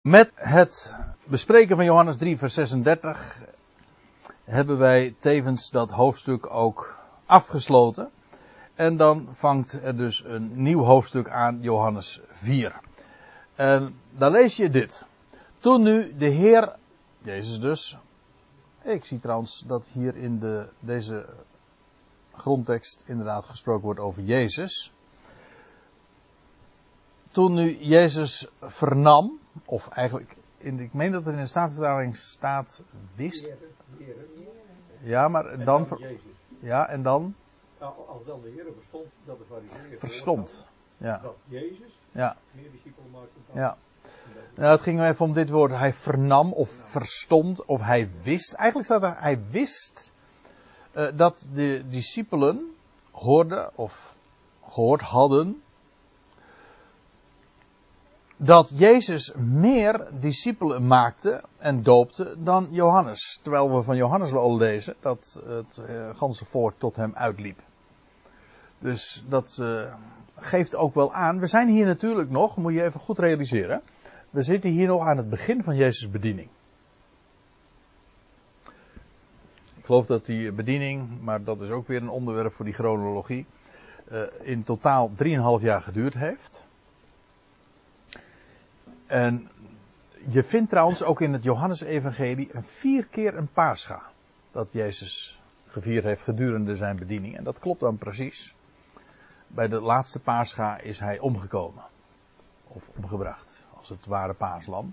Met het bespreken van Johannes 3, vers 36 hebben wij tevens dat hoofdstuk ook afgesloten. En dan vangt er dus een nieuw hoofdstuk aan, Johannes 4. En daar lees je dit. Toen nu de Heer, Jezus dus. Ik zie trouwens dat hier in de, deze grondtekst inderdaad gesproken wordt over Jezus. Toen nu Jezus vernam, of eigenlijk, in, ik meen dat er in de Statenvertaling staat, wist. Ja, maar dan. Ja, en dan. Als dan de Heer verstond dat de fariseeën Verstond. Ja. dat Jezus Ja. meer discipelen maakte dan Ja. Nou, het ging even om dit woord. Hij vernam of verstond of hij wist. Eigenlijk staat er, hij wist eh, dat de discipelen hoorden of gehoord hadden dat Jezus meer discipelen maakte en doopte dan Johannes. Terwijl we van Johannes al lezen dat het eh, ganse volk tot hem uitliep. Dus dat eh, geeft ook wel aan. We zijn hier natuurlijk nog, moet je even goed realiseren. We zitten hier nog aan het begin van Jezus' bediening. Ik geloof dat die bediening, maar dat is ook weer een onderwerp voor die chronologie, eh, in totaal 3,5 jaar geduurd heeft. En je vindt trouwens ook in het Johannesevangelie een vier keer een paascha. Dat Jezus gevierd heeft gedurende zijn bediening. En dat klopt dan precies. Bij de laatste paascha is hij omgekomen. Of omgebracht. Als het ware paaslam.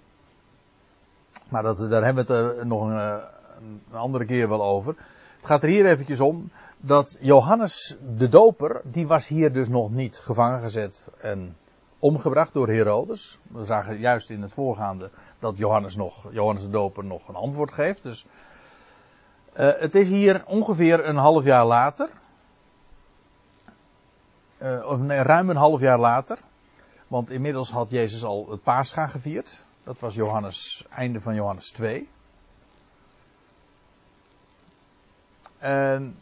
Maar dat, daar hebben we het er nog een, eh, een andere keer wel over. Het gaat er hier eventjes om dat Johannes de Doper, die was hier dus nog niet gevangen gezet en omgebracht door Herodes. We zagen juist in het voorgaande dat Johannes, nog, Johannes de Doper nog een antwoord geeft. Dus uh, het is hier ongeveer een half jaar later. Uh, of ruim een half jaar later. Want inmiddels had Jezus al het paascha gevierd. Dat was Johannes, einde van Johannes 2. En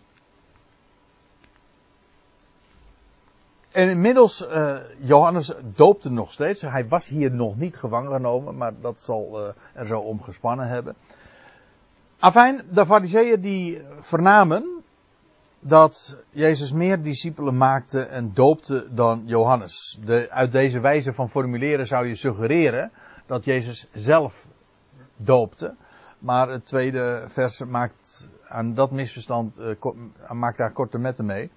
En inmiddels, uh, Johannes doopte nog steeds. Hij was hier nog niet gevangen genomen, maar dat zal uh, er zo om gespannen hebben. Afijn, de fariseeën die vernamen dat Jezus meer discipelen maakte en doopte dan Johannes. De, uit deze wijze van formuleren zou je suggereren dat Jezus zelf doopte. Maar het tweede vers maakt aan dat misverstand, uh, maakt daar korte metten mee.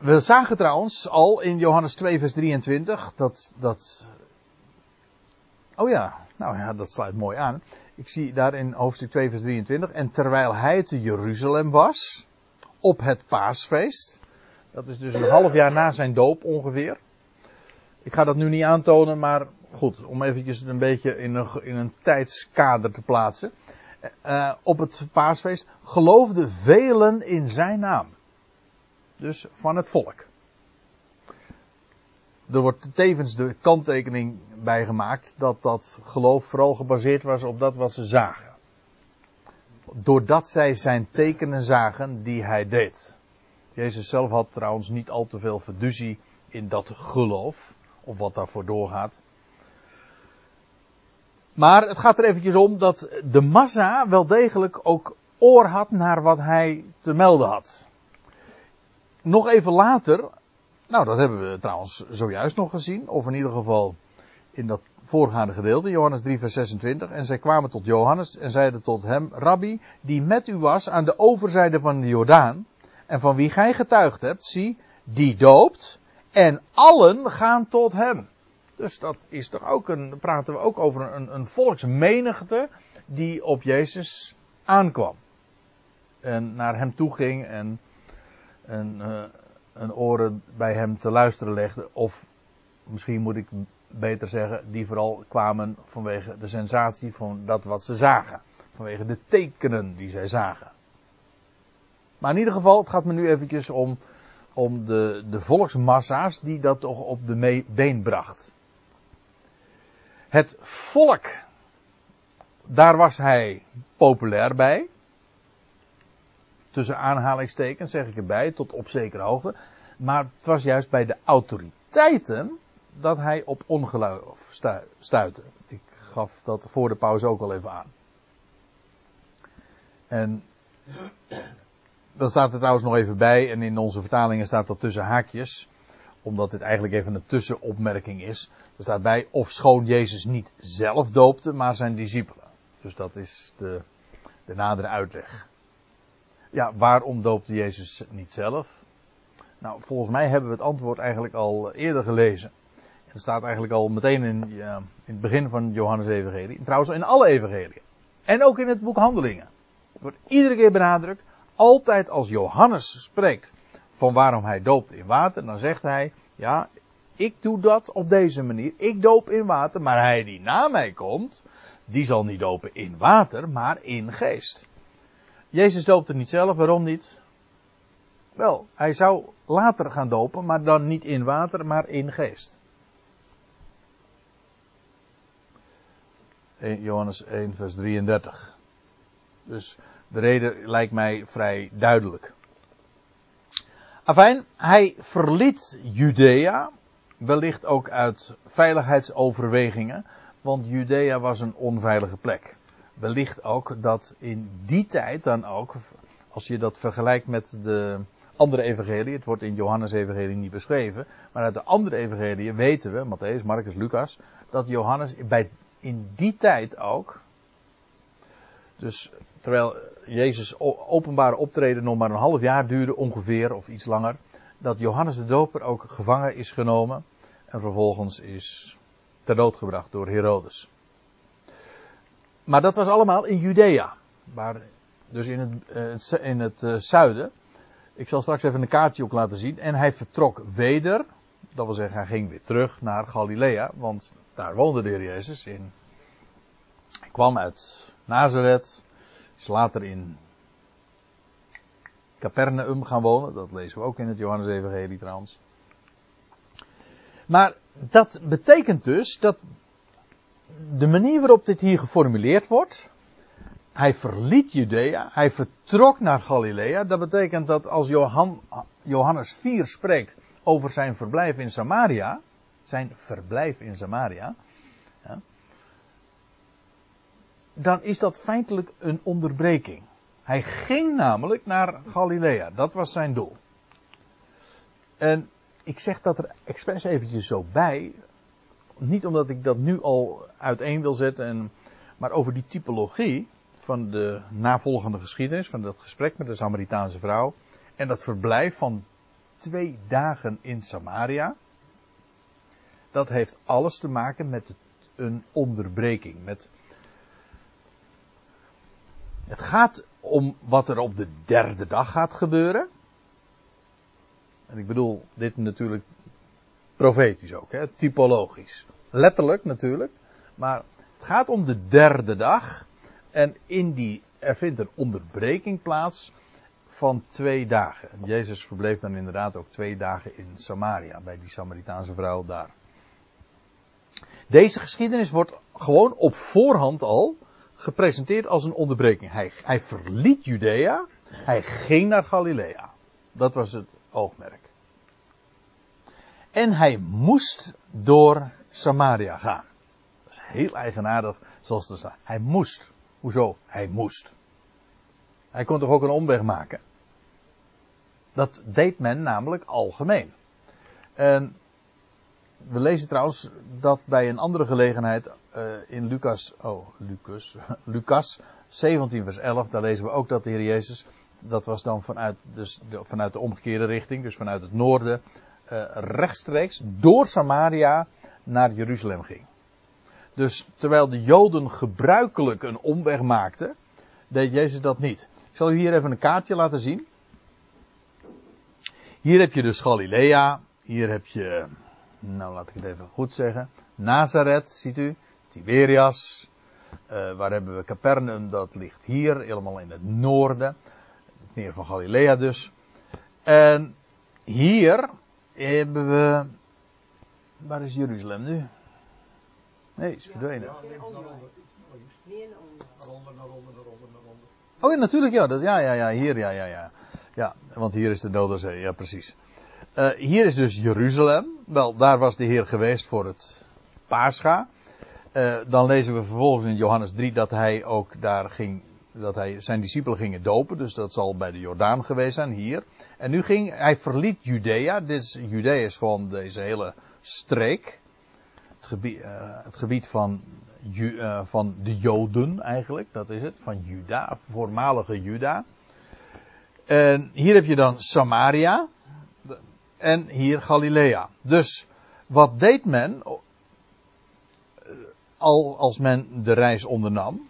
We zagen trouwens al in Johannes 2 vers 23 dat, dat, oh ja, nou ja, dat sluit mooi aan. Ik zie daar in hoofdstuk 2 vers 23, en terwijl hij te Jeruzalem was, op het paasfeest, dat is dus een half jaar na zijn doop ongeveer. Ik ga dat nu niet aantonen, maar goed, om eventjes een beetje in een, in een tijdskader te plaatsen. Uh, op het paasfeest geloofden velen in zijn naam dus van het volk. Er wordt tevens de kanttekening bij gemaakt dat dat geloof vooral gebaseerd was op dat wat ze zagen. Doordat zij zijn tekenen zagen die hij deed. Jezus zelf had trouwens niet al te veel verduzie in dat geloof, of wat daarvoor doorgaat. Maar het gaat er eventjes om dat de massa wel degelijk ook oor had naar wat hij te melden had nog even later, nou dat hebben we trouwens zojuist nog gezien, of in ieder geval in dat voorgaande gedeelte, Johannes 3 vers 26, en zij kwamen tot Johannes en zeiden tot hem, Rabbi, die met u was aan de overzijde van de Jordaan, en van wie gij getuigd hebt, zie, die doopt, en allen gaan tot hem. Dus dat is toch ook een, praten we ook over een, een volksmenigte die op Jezus aankwam. En naar hem toe ging en een, uh, een oren bij hem te luisteren legde. Of misschien moet ik beter zeggen, die vooral kwamen vanwege de sensatie van dat wat ze zagen. Vanwege de tekenen die zij zagen. Maar in ieder geval, het gaat me nu eventjes om, om de, de volksmassa's die dat toch op de been bracht. Het volk, daar was hij populair bij tussen aanhalingstekens zeg ik erbij, tot op zekere hoogte. Maar het was juist bij de autoriteiten dat hij op ongeloof stu- stuitte. Ik gaf dat voor de pauze ook al even aan. En dan staat er trouwens nog even bij, en in onze vertalingen staat dat tussen haakjes, omdat dit eigenlijk even een tussenopmerking is. Er staat bij, of schoon Jezus niet zelf doopte, maar zijn discipelen. Dus dat is de, de nadere uitleg. Ja, waarom doopte Jezus niet zelf? Nou, volgens mij hebben we het antwoord eigenlijk al eerder gelezen. Het staat eigenlijk al meteen in, in het begin van Johannes Evangelie. En trouwens in alle evangeliën. En ook in het boek Handelingen. Het wordt iedere keer benadrukt. Altijd als Johannes spreekt van waarom hij doopt in water, dan zegt hij, ja, ik doe dat op deze manier. Ik doop in water, maar hij die na mij komt, die zal niet dopen in water, maar in geest. Jezus doopte niet zelf, waarom niet? Wel, hij zou later gaan dopen, maar dan niet in water, maar in geest. Johannes 1, vers 33. Dus de reden lijkt mij vrij duidelijk. Afijn, hij verliet Judea, wellicht ook uit veiligheidsoverwegingen, want Judea was een onveilige plek. Wellicht ook dat in die tijd dan ook, als je dat vergelijkt met de andere evangelie, het wordt in Johannes evangelie niet beschreven, maar uit de andere evangelie weten we, Matthäus, Marcus, Lucas, dat Johannes bij, in die tijd ook, dus terwijl Jezus openbare optreden nog maar een half jaar duurde ongeveer, of iets langer, dat Johannes de Doper ook gevangen is genomen en vervolgens is ter dood gebracht door Herodes. Maar dat was allemaal in Judea, waar, dus in het, in het zuiden. Ik zal straks even een kaartje ook laten zien. En hij vertrok weder, dat wil zeggen hij ging weer terug naar Galilea, want daar woonde de Heer Jezus in. Hij kwam uit Nazareth, is later in Capernaum gaan wonen. Dat lezen we ook in het Johannes Evangelie trouwens. Maar dat betekent dus dat de manier waarop dit hier geformuleerd wordt. Hij verliet Judea, hij vertrok naar Galilea. Dat betekent dat als Johan, Johannes 4 spreekt over zijn verblijf in Samaria, zijn verblijf in Samaria, dan is dat feitelijk een onderbreking. Hij ging namelijk naar Galilea. Dat was zijn doel. En ik zeg dat er expres eventjes zo bij. Niet omdat ik dat nu al uiteen wil zetten. En, maar over die typologie van de navolgende geschiedenis. Van dat gesprek met de Samaritaanse vrouw. En dat verblijf van twee dagen in Samaria. Dat heeft alles te maken met een onderbreking. Met het gaat om wat er op de derde dag gaat gebeuren. En ik bedoel dit natuurlijk profetisch ook, hè, typologisch. Letterlijk natuurlijk. Maar het gaat om de derde dag. En in die, er vindt een onderbreking plaats van twee dagen. Jezus verbleef dan inderdaad ook twee dagen in Samaria, bij die Samaritaanse vrouw daar. Deze geschiedenis wordt gewoon op voorhand al gepresenteerd als een onderbreking. Hij, hij verliet Judea, hij ging naar Galilea. Dat was het oogmerk. En hij moest door Samaria gaan. Dat is heel eigenaardig zoals er staat. Hij moest. Hoezo? Hij moest. Hij kon toch ook een omweg maken? Dat deed men namelijk algemeen. En we lezen trouwens dat bij een andere gelegenheid uh, in Lucas, oh, Lucas, Lucas 17 vers 11, daar lezen we ook dat de Heer Jezus, dat was dan vanuit, dus de, vanuit de omgekeerde richting, dus vanuit het noorden, rechtstreeks door Samaria naar Jeruzalem ging. Dus terwijl de Joden gebruikelijk een omweg maakten, deed Jezus dat niet. Ik zal u hier even een kaartje laten zien. Hier heb je dus Galilea, hier heb je nou laat ik het even goed zeggen. Nazareth, ziet u. Tiberias. Uh, waar hebben we Capernaum? Dat ligt hier, helemaal in het noorden. Het meer van Galilea dus. En hier hebben we. Waar is Jeruzalem nu? Nee, is verdwenen. Oh ja, natuurlijk, ja. Dat, ja, ja, ja, hier, ja, ja, ja. Ja, want hier is de Dodenzee, ja, precies. Uh, Eh, hier is dus Jeruzalem. Wel, daar was de Heer geweest voor het Pascha. Eh, dan lezen we vervolgens in Johannes 3 dat hij ook daar ging, dat hij zijn discipelen gingen dopen. Dus dat zal bij de Jordaan geweest zijn, hier. En nu ging, hij verliet Judea. Dit Judea is gewoon deze hele streek. Het gebied, eh, het gebied van, eh, van de Joden eigenlijk, dat is het. Van Juda, voormalige Juda. En hier heb je dan Samaria. En hier Galilea. Dus wat deed men al als men de reis ondernam?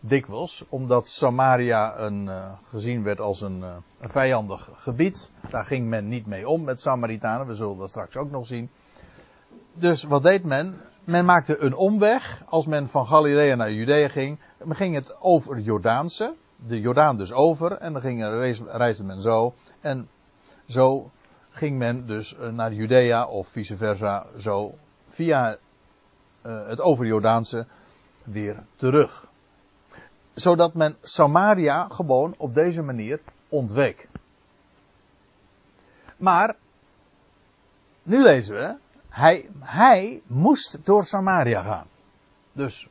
Dikwijls, omdat Samaria een, eh, gezien werd als een, eh, een vijandig gebied. Daar ging men niet mee om met Samaritanen. We zullen dat straks ook nog zien. Dus wat deed men? Men maakte een omweg. Als men van Galilea naar Judea ging, men ging het over het Jordaanse. De Jordaan dus over. En dan ging, reis- reisde men zo. En zo ging men dus eh, naar Judea of vice versa. Zo via het overjordaanse weer terug. Zodat men Samaria gewoon op deze manier ontweek. Maar, nu lezen we, hij, hij moest door Samaria gaan. Dus,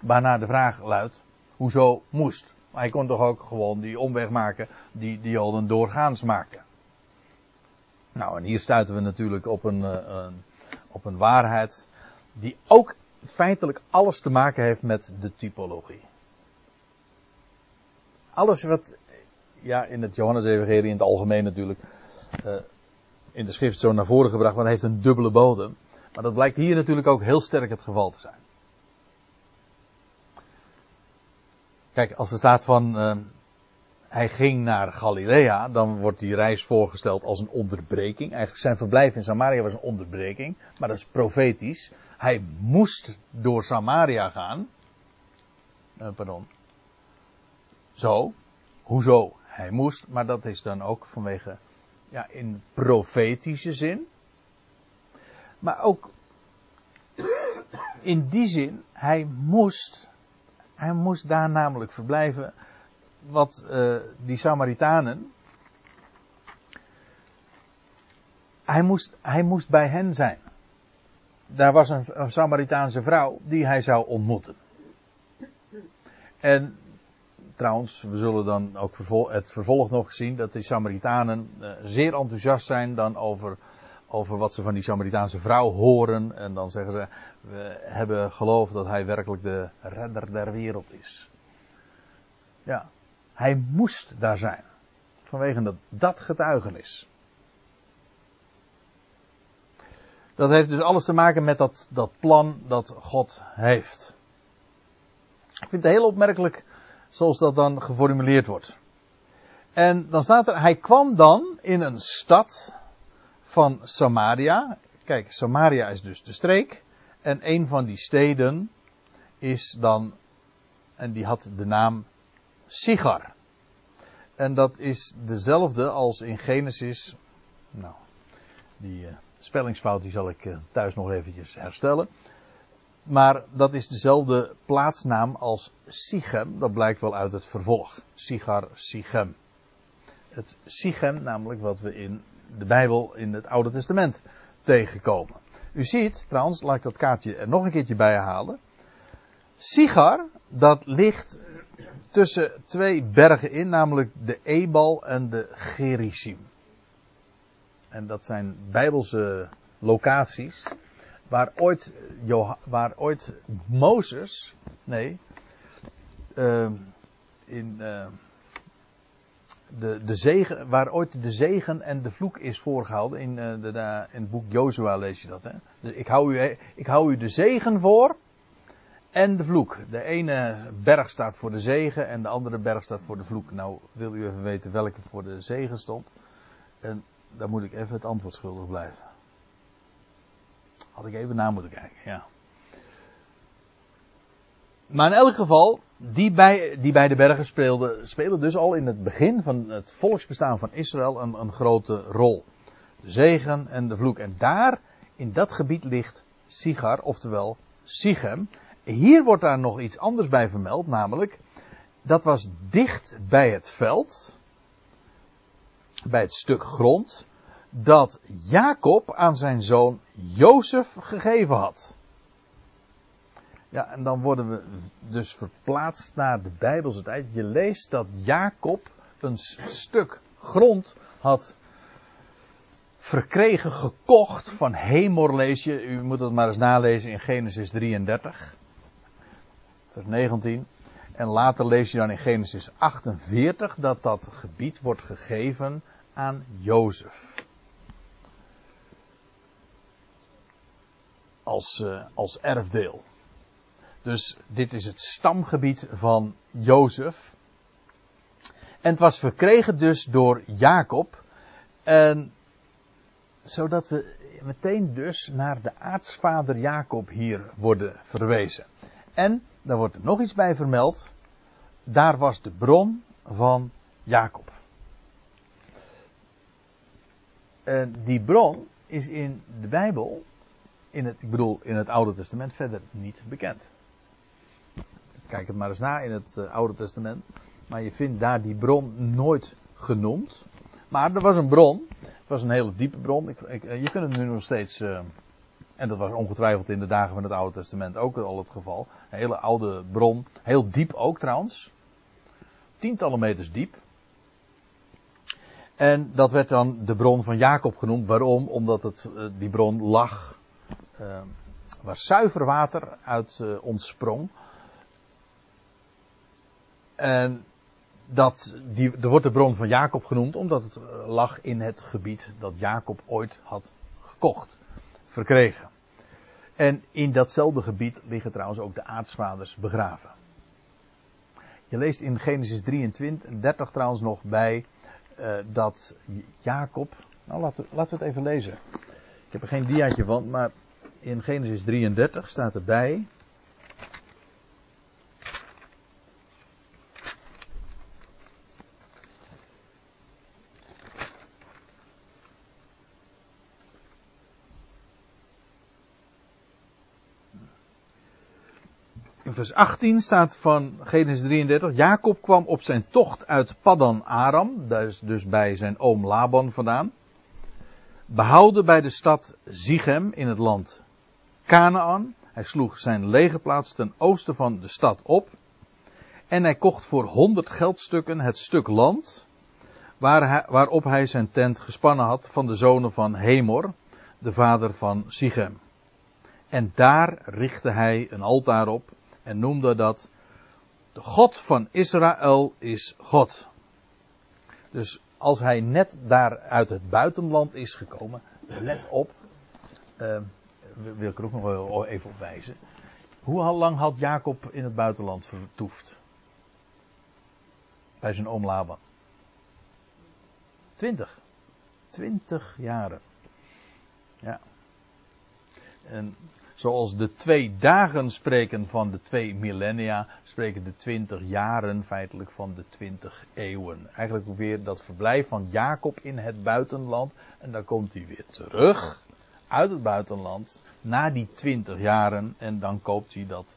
waarna de vraag luidt, hoezo moest? Hij kon toch ook gewoon die omweg maken die de Joden doorgaans maakten. Nou, en hier stuiten we natuurlijk op een, eh, een, op een waarheid die ook feitelijk alles te maken heeft met de typologie. Alles wat, ja, in het Johannes-evangelie in het algemeen natuurlijk, eh, in de schrift zo naar voren gebracht, want het heeft een dubbele bodem. Maar dat blijkt hier natuurlijk ook heel sterk het geval te zijn. Kijk, als er staat van, eh, hij ging naar Galilea, dan wordt die reis voorgesteld als een onderbreking. Eigenlijk zijn verblijf in Samaria was een onderbreking, maar dat is profetisch. Hij moest door Samaria gaan. Eh, pardon. Zo. Hoezo? Hij moest, maar dat is dan ook vanwege, ja, in profetische zin. Maar ook in die zin, hij moest, hij moest daar namelijk verblijven wat uh, die Samaritanen. Hij moest, hij moest bij hen zijn. Daar was een, een Samaritaanse vrouw die hij zou ontmoeten. En trouwens, we zullen dan ook het vervolg nog zien dat die Samaritanen uh, zeer enthousiast zijn dan over, over wat ze van die Samaritaanse vrouw horen. En dan zeggen ze, we hebben geloof dat hij werkelijk de redder der wereld is. Ja, hij moest daar zijn. Vanwege dat, dat getuigenis. Dat heeft dus alles te maken met dat, dat plan dat God heeft. Ik vind het heel opmerkelijk zoals dat dan geformuleerd wordt. En dan staat er, hij kwam dan in een stad van Samaria. Kijk, Samaria is dus de streek. En een van die steden is dan, en die had de naam Sigar. En dat is dezelfde als in Genesis. Nou, die uh, spellingsfout die zal ik uh, thuis nog eventjes herstellen. Maar dat is dezelfde plaatsnaam als Sichem. Dat blijkt wel uit het vervolg. Sigar, Sichem. Het Sichem, namelijk wat we in de Bijbel in het Oude Testament tegenkomen. U ziet, trouwens, laat ik dat kaartje er nog een keertje bij halen. Sigar, dat ligt tussen twee bergen in, namelijk de Ebal en de Gerizim. En dat zijn bijbelse locaties waar ooit, waar ooit Mozes, nee, uh, in uh, de, de zegen, waar ooit de zegen en de vloek is voorgehouden. In, uh, de, in het boek Jozua lees je dat. Hè? Dus ik hou, u, ik hou u de zegen voor en de vloek. De ene berg staat voor de zegen en de andere berg staat voor de vloek. Nou, wil u even weten welke voor de zegen stond? En dan moet ik even het antwoord schuldig blijven. Had ik even na moeten kijken, ja. Maar in elk geval, die bij, die bij de bergen speelden, spelen dus al in het begin van het volksbestaan van Israël een, een grote rol. De zegen en de vloek. En daar, in dat gebied ligt Sigar, oftewel Sichem. Hier wordt daar nog iets anders bij vermeld, namelijk, dat was dicht bij het veld, bij het stuk grond, dat Jacob aan zijn zoon Jozef gegeven had. Ja, en dan worden we dus verplaatst naar de Bijbelse tijd. Je leest dat Jacob een stuk grond had verkregen, gekocht van Hemor lees je. U moet het maar eens nalezen in Genesis 33, vers 19. En later lees je dan in Genesis 48 dat dat gebied wordt gegeven aan Jozef. Als, uh, als erfdeel. Dus dit is het stamgebied van Jozef. En het was verkregen dus door Jacob. En zodat we meteen dus naar de aartsvader Jacob hier worden verwezen. En daar wordt er nog iets bij vermeld. Daar was de bron van Jacob. En die bron is in de Bijbel, in het, ik bedoel in het Oude Testament, verder niet bekend. Kijk het maar eens na in het uh, Oude Testament. Maar je vindt daar die bron nooit genoemd. Maar er was een bron. Het was een hele diepe bron. Ik, ik, je kunt het nu nog steeds. Uh, en dat was ongetwijfeld in de dagen van het Oude Testament ook al het geval. Een hele oude bron. Heel diep ook trouwens. Tientallen meters diep. En dat werd dan de bron van Jacob genoemd. Waarom? Omdat het, die bron lag. Uh, waar zuiver water uit ontsprong. En dat, die, er wordt de bron van Jacob genoemd omdat het lag in het gebied dat Jacob ooit had gekocht, verkregen. En in datzelfde gebied liggen trouwens ook de aartsvaders begraven. Je leest in Genesis 23 en 30 trouwens nog bij uh, dat Jacob. Nou, laten, laten we het even lezen. Ik heb er geen diaatje van, maar in Genesis 33 staat erbij. vers 18 staat van Genesis 33. Jacob kwam op zijn tocht uit Paddan Aram, dus bij zijn oom Laban vandaan. Behouden bij de stad Zichem in het land Canaan. Hij sloeg zijn legerplaats ten oosten van de stad op. En hij kocht voor honderd geldstukken het stuk land waar waarop hij zijn tent gespannen had van de zonen van Hemor, de vader van Sichem. En daar richtte hij een altaar op en noemde dat de God van Israël is God. Dus als hij net daar uit het buitenland is gekomen, let op, uh, wil ik er ook nog even op wijzen. Hoe lang had Jacob in het buitenland vertoefd? Bij zijn oom Laban. Twintig. Twintig jaren. Ja. En Zoals de twee dagen spreken van de twee millennia, spreken de twintig jaren feitelijk van de twintig eeuwen. Eigenlijk weer dat verblijf van Jacob in het buitenland. En dan komt hij weer terug uit het buitenland na die twintig jaren. En dan koopt hij dat,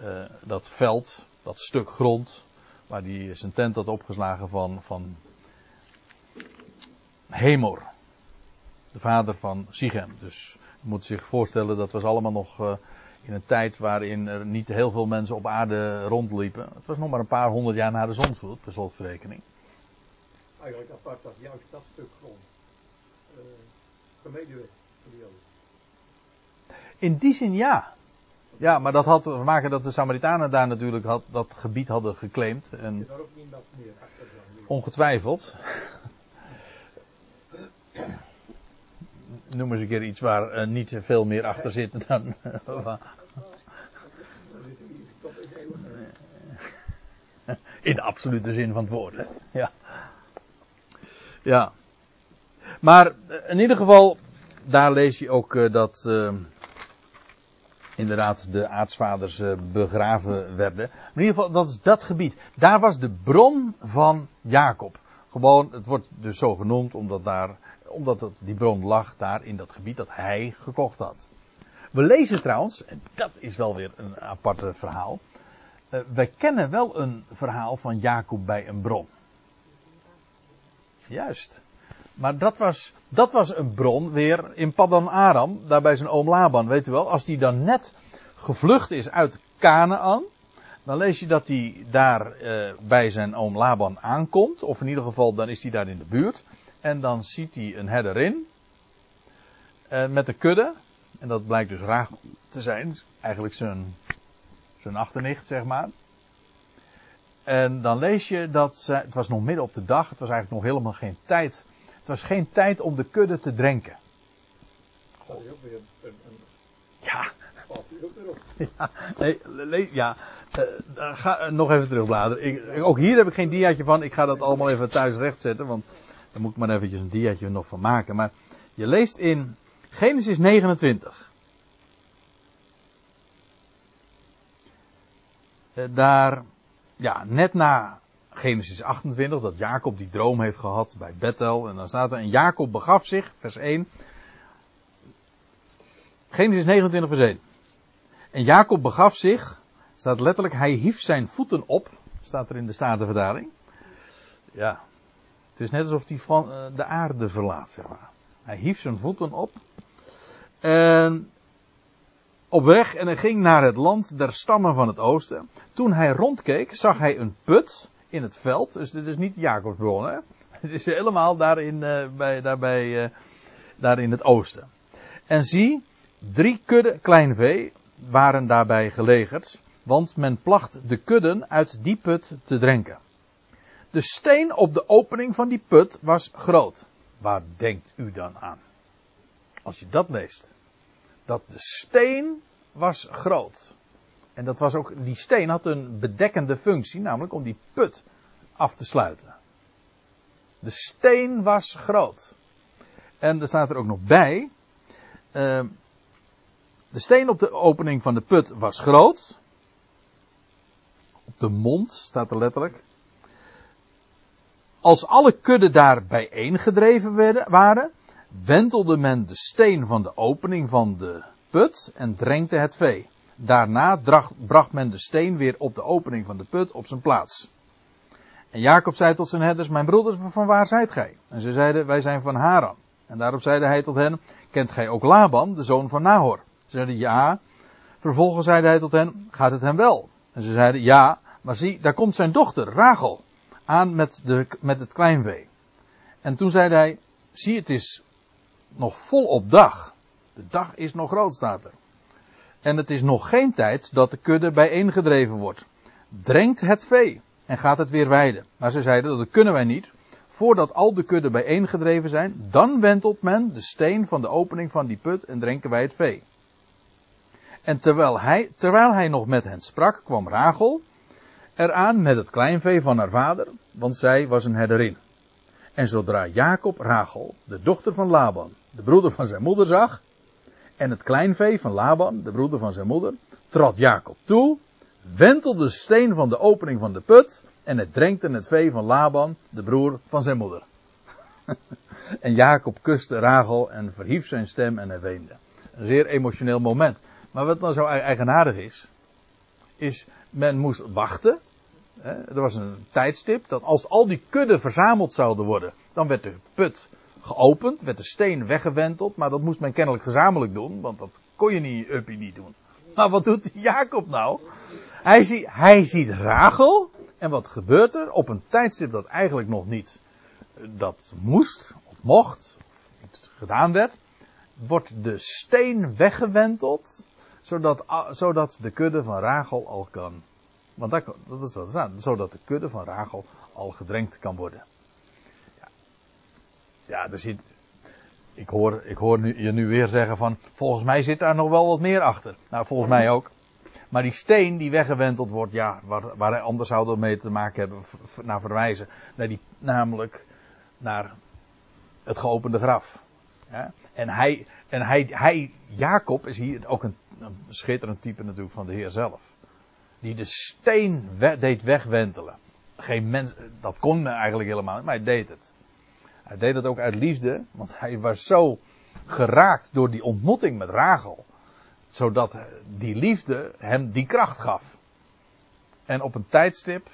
uh, dat veld, dat stuk grond, waar hij zijn tent had opgeslagen van, van Hemor. De vader van Sichem. Dus moet zich voorstellen, dat was allemaal nog uh, in een tijd waarin er niet heel veel mensen op aarde rondliepen. Het was nog maar een paar honderd jaar na de zonsvloed, per slotverrekening. Eigenlijk apart dat juist dat stuk grond voor de In die zin ja. Ja, maar dat had te maken dat de Samaritanen daar natuurlijk had, dat gebied hadden geclaimd. En ongetwijfeld. noem eens een keer iets waar uh, niet veel meer achter zit dan. Uh, in de absolute zin van het woord, hè? Ja. Ja. Maar in ieder geval, daar lees je ook uh, dat inderdaad de aartsvaders begraven werden. Maar in ieder geval, dat is dat gebied. Daar was de bron van Jacob. Gewoon, het wordt dus zo genoemd omdat daar omdat die bron lag daar in dat gebied dat hij gekocht had. We lezen trouwens, en dat is wel weer een apart verhaal. Uh, wij kennen wel een verhaal van Jacob bij een bron. Juist. Maar dat was, dat was een bron weer in Paddan Aram, daar bij zijn oom Laban. Weet u wel, als die dan net gevlucht is uit Canaan, dan lees je dat hij daar uh, bij zijn oom Laban aankomt. Of in ieder geval, dan is hij daar in de buurt. En dan ziet hij een herderin. Uh, met een kudde. En dat blijkt dus raar te zijn. Eigenlijk zijn, zijn achternicht, zeg maar. En dan lees je dat het was nog midden op de dag. Het was eigenlijk nog helemaal geen tijd. Het was geen tijd om de kudde te drenken. Ja. Ja, nee, ja. Uh, ga nog even terugbladeren. Ik, ook hier heb ik geen diaatje van. Ik ga dat allemaal even thuis rechtzetten. Want daar moet ik maar eventjes een diaatje nog van maken. Maar je leest in Genesis 29. Uh, daar, ja, net na Genesis 28, dat Jacob die droom heeft gehad bij Bethel. En dan staat er, en Jacob begaf zich, vers 1. Genesis 29, vers 1. En Jacob begaf zich, staat letterlijk, hij hief zijn voeten op, staat er in de Statenverdaling. Ja, het is net alsof hij van uh, de aarde verlaat, zeg maar. Hij hief zijn voeten op. En op weg en hij ging naar het land der stammen van het oosten. Toen hij rondkeek, zag hij een put in het veld. Dus dit is niet Jacobsbron, hè. Het is helemaal daar in, uh, bij, daar, bij, uh, daar in het oosten. En zie, drie kudde klein vee waren daarbij gelegerd, want men placht de kudden uit die put te drinken. De steen op de opening van die put was groot. Waar denkt u dan aan? Als je dat leest. Dat de steen was groot. En dat was ook, die steen had een bedekkende functie, namelijk om die put af te sluiten. De steen was groot. En er staat er ook nog bij, uh, de steen op de opening van de put was groot. Op de mond staat er letterlijk. Als alle kudden daar bijeengedreven werden, waren, wentelde men de steen van de opening van de put en drenkte het vee. Daarna bracht men de steen weer op de opening van de put op zijn plaats. En Jacob zei tot zijn herders, mijn broeders, van waar zijt gij? En ze zeiden, wij zijn van Haran. En daarop zeide hij tot hen, kent gij ook Laban, de zoon van Nahor? Ze zeiden ja. Vervolgens zeide hij tot hen, gaat het hem wel? En ze zeiden ja, maar zie, daar komt zijn dochter, Rachel, aan met, de, met het kleinvee. En toen zeide hij, zie het is nog volop dag. De dag is nog groot, staat er. En het is nog geen tijd dat de kudde bijeengedreven wordt. Drenkt het vee en gaat het weer weiden. Maar ze zeiden, dat kunnen wij niet. Voordat al de kudden bijeengedreven zijn, dan wentelt men de steen van de opening van die put en drenken wij het vee. En terwijl hij, terwijl hij nog met hen sprak, kwam Rachel eraan met het kleinvee van haar vader, want zij was een herderin. En zodra Jacob Rachel, de dochter van Laban, de broeder van zijn moeder zag, en het kleinvee van Laban, de broeder van zijn moeder, trad Jacob toe, wentelde de steen van de opening van de put en het drenkte het vee van Laban, de broer van zijn moeder. en Jacob kuste Rachel en verhief zijn stem en hij weende. Een zeer emotioneel moment. Maar wat dan zo eigenaardig is, is men moest wachten. Er was een tijdstip dat als al die kudden verzameld zouden worden, dan werd de put geopend, werd de steen weggewenteld, maar dat moest men kennelijk gezamenlijk doen, want dat kon je niet uppie niet doen. Maar wat doet Jacob nou? Hij, ziet, hij ziet Rachel, en wat gebeurt er? Op een tijdstip dat eigenlijk nog niet dat moest, of mocht, of niet gedaan werd, wordt de steen weggewenteld zodat, zodat de kudde van Rachel al kan. Want dat, dat is wat staat. Zodat de kudde van Rachel al gedrenkt kan worden. Ja, er zit. Ik hoor, ik hoor nu, je nu weer zeggen van. Volgens mij zit daar nog wel wat meer achter. Nou, volgens mij ook. Maar die steen die weggewenteld wordt, ja, waar, waar anders zouden mee te maken hebben, naar verwijzen. Naar die, namelijk naar het geopende graf. Ja? En hij, en hij, hij, Jacob is hier ook een, schitterend type natuurlijk van de Heer zelf. Die de steen we, deed wegwentelen. Geen mens, dat kon eigenlijk helemaal niet, maar hij deed het. Hij deed het ook uit liefde, want hij was zo geraakt door die ontmoeting met Rachel. Zodat die liefde hem die kracht gaf. En op een tijdstip,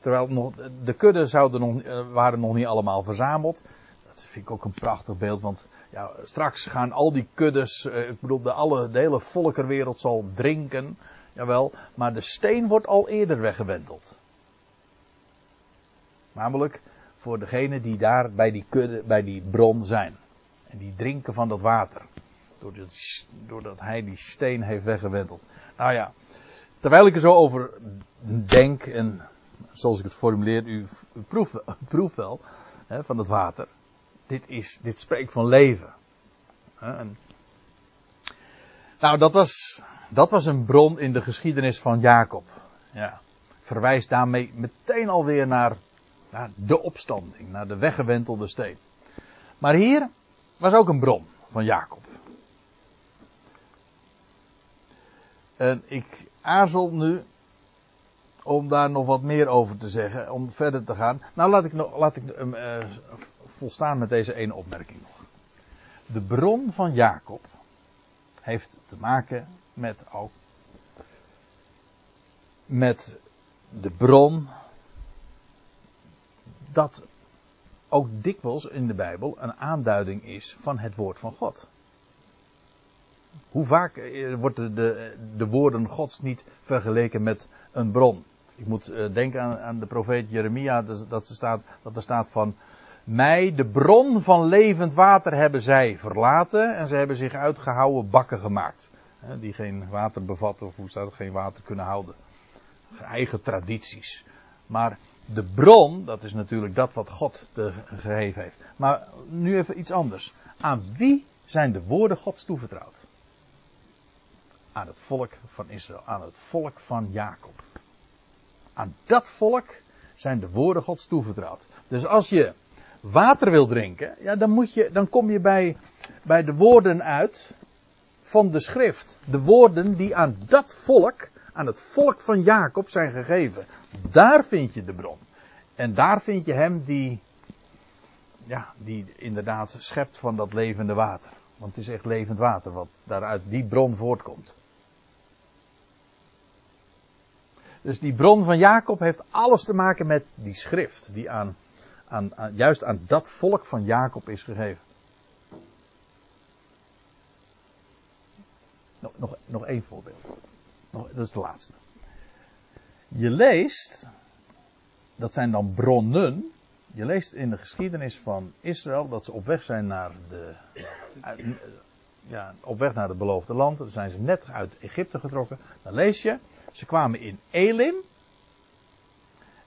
terwijl nog, de kudden zouden nog, waren nog niet allemaal verzameld, Dat vind ik ook een prachtig beeld, want ja, straks gaan al die kuddes, eh, ik bedoel, de, alle, de hele volkerwereld zal drinken, jawel, maar de steen wordt al eerder weggewenteld. Namelijk voor degenen die daar bij die kudde, bij die bron zijn. En die drinken van dat water. Doordat, doordat hij die steen heeft weggewenteld. Nou ja, terwijl ik er zo over denk, en zoals ik het formuleer, u, proeft, wel hè, van het water. Dit, is, dit spreekt van leven. En, nou, dat was, dat was een bron in de geschiedenis van Jacob. Ja. Verwijst daarmee meteen alweer naar, naar de opstanding, naar de weggewentelde steen. Maar hier was ook een bron van Jacob. En ik aarzel nu om daar nog wat meer over te zeggen, om verder te gaan. Nou, laat ik, nog, laat ik uh, volstaan met deze ene opmerking nog. De bron van Jacob heeft te maken met ook met de bron dat ook dikwijls in de Bijbel een aanduiding is van het woord van God. Hoe vaak eh, worden de, de woorden Gods niet vergeleken met een bron? Ik moet uh, denken aan, aan, de profeet Jeremia, dat, dat, staat, dat er staat van mij, de bron van levend water, hebben zij verlaten en ze hebben zich uitgehouwen bakken gemaakt. Die geen water bevatten, of hoe het, geen water kunnen houden. Eigen tradities. Maar de bron, dat is natuurlijk dat wat God te gegeven heeft. Maar nu even iets anders. Aan wie zijn de woorden Gods toevertrouwd? Aan het volk van Israël, aan het volk van Jacob. Aan dat volk zijn de woorden Gods toevertrouwd. Dus als je water wil drinken, ja, dan, moet je, dan kom je bij, bij de woorden uit van de schrift. De woorden die aan dat volk, aan het volk van Jacob zijn gegeven. Daar vind je de bron. En daar vind je hem die, ja, die inderdaad schept van dat levende water. Want het is echt levend water wat daaruit die bron voortkomt. Dus die bron van Jacob heeft alles te maken met die schrift, die aan, aan, juist aan dat volk van Jacob is gegeven. Nog, nog, nog één voorbeeld. Dat is de laatste. Je leest, dat zijn dan bronnen. Je leest in de geschiedenis van Israël dat ze op weg zijn naar de. Ja, op weg naar het beloofde land. Dan zijn ze net uit Egypte getrokken. Dan lees je ze kwamen in Elim.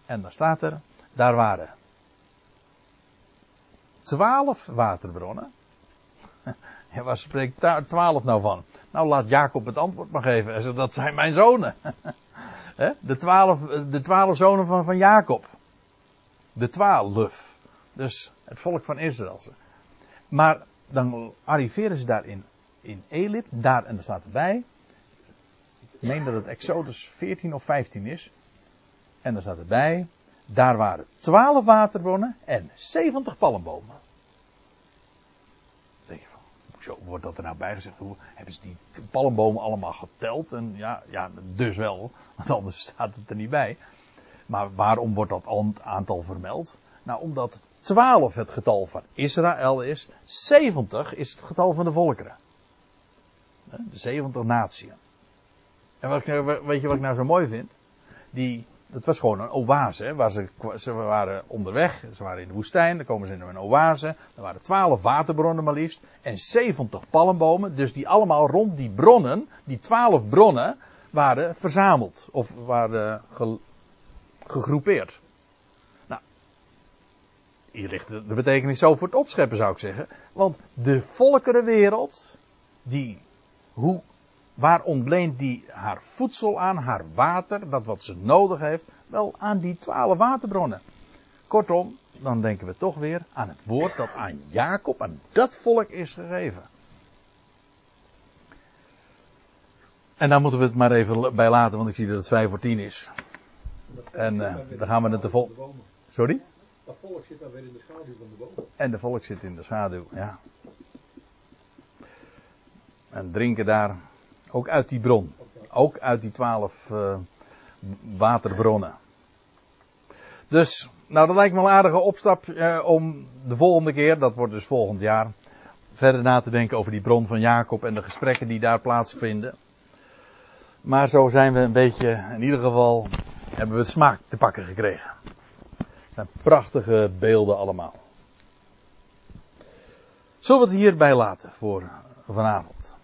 En daar staat er, daar waren twaalf waterbronnen. Ja, waar spreekt twaalf nou van? Nou, laat Jacob het antwoord maar geven. Hij dat zijn mijn zonen. De twaalf, de twaalf zonen van, van Jacob. De twaalf. Dus het volk van Israël. Maar dan arriveren ze daar in, in. Daar, en daar staat erbij. Ik meen dat het Exodus 14 of 15 is. En daar staat erbij. Daar waren 12 waterbronnen en 70 palmbomen. Wordt dat er nou bijgezegd? Hoe hebben ze die palmbomen allemaal geteld? En ja, ja, dus wel, want anders staat het er niet bij. Maar waarom wordt dat aantal vermeld? Nou, omdat 12 het getal van Israël is, 70 is het getal van de volkeren. De 70 naties. En wat nou, weet je wat ik nou zo mooi vind? Die, dat was gewoon een oase. Hè, waar ze, ze waren onderweg, ze waren in de woestijn, dan komen ze in een oase. Er waren twaalf waterbronnen maar liefst. En 70 palmbomen. Dus die allemaal rond die bronnen, die twaalf bronnen, waren verzameld. Of waren ge, gegroepeerd. Nou, hier ligt de, de betekenis zo voor het opscheppen zou ik zeggen. Want de volkerenwereld, die, hoe Waar ontleent die haar voedsel aan, haar water, dat wat ze nodig heeft? Wel aan die twaalf waterbronnen. Kortom, dan denken we toch weer aan het woord dat aan Jacob, aan dat volk is gegeven. En daar moeten we het maar even bij laten, want ik zie dat het vijf voor tien is. En uh, dan gaan we het te vol. Sorry? Dat volk zit dan weer in de schaduw van de boom. En de volk zit in de schaduw, ja. En drinken daar ook uit die bron. Ook uit die twaalf uh, waterbronnen. Dus, Nou, dat lijkt me een aardige opstap eh, om de volgende keer, dat wordt dus volgend jaar, verder na te denken over die bron van Jacob en de gesprekken die daar plaatsvinden. Maar zo zijn we een beetje, in ieder geval, hebben we het smaak te pakken gekregen. Het zijn prachtige beelden allemaal. Zullen we het hierbij laten voor vanavond?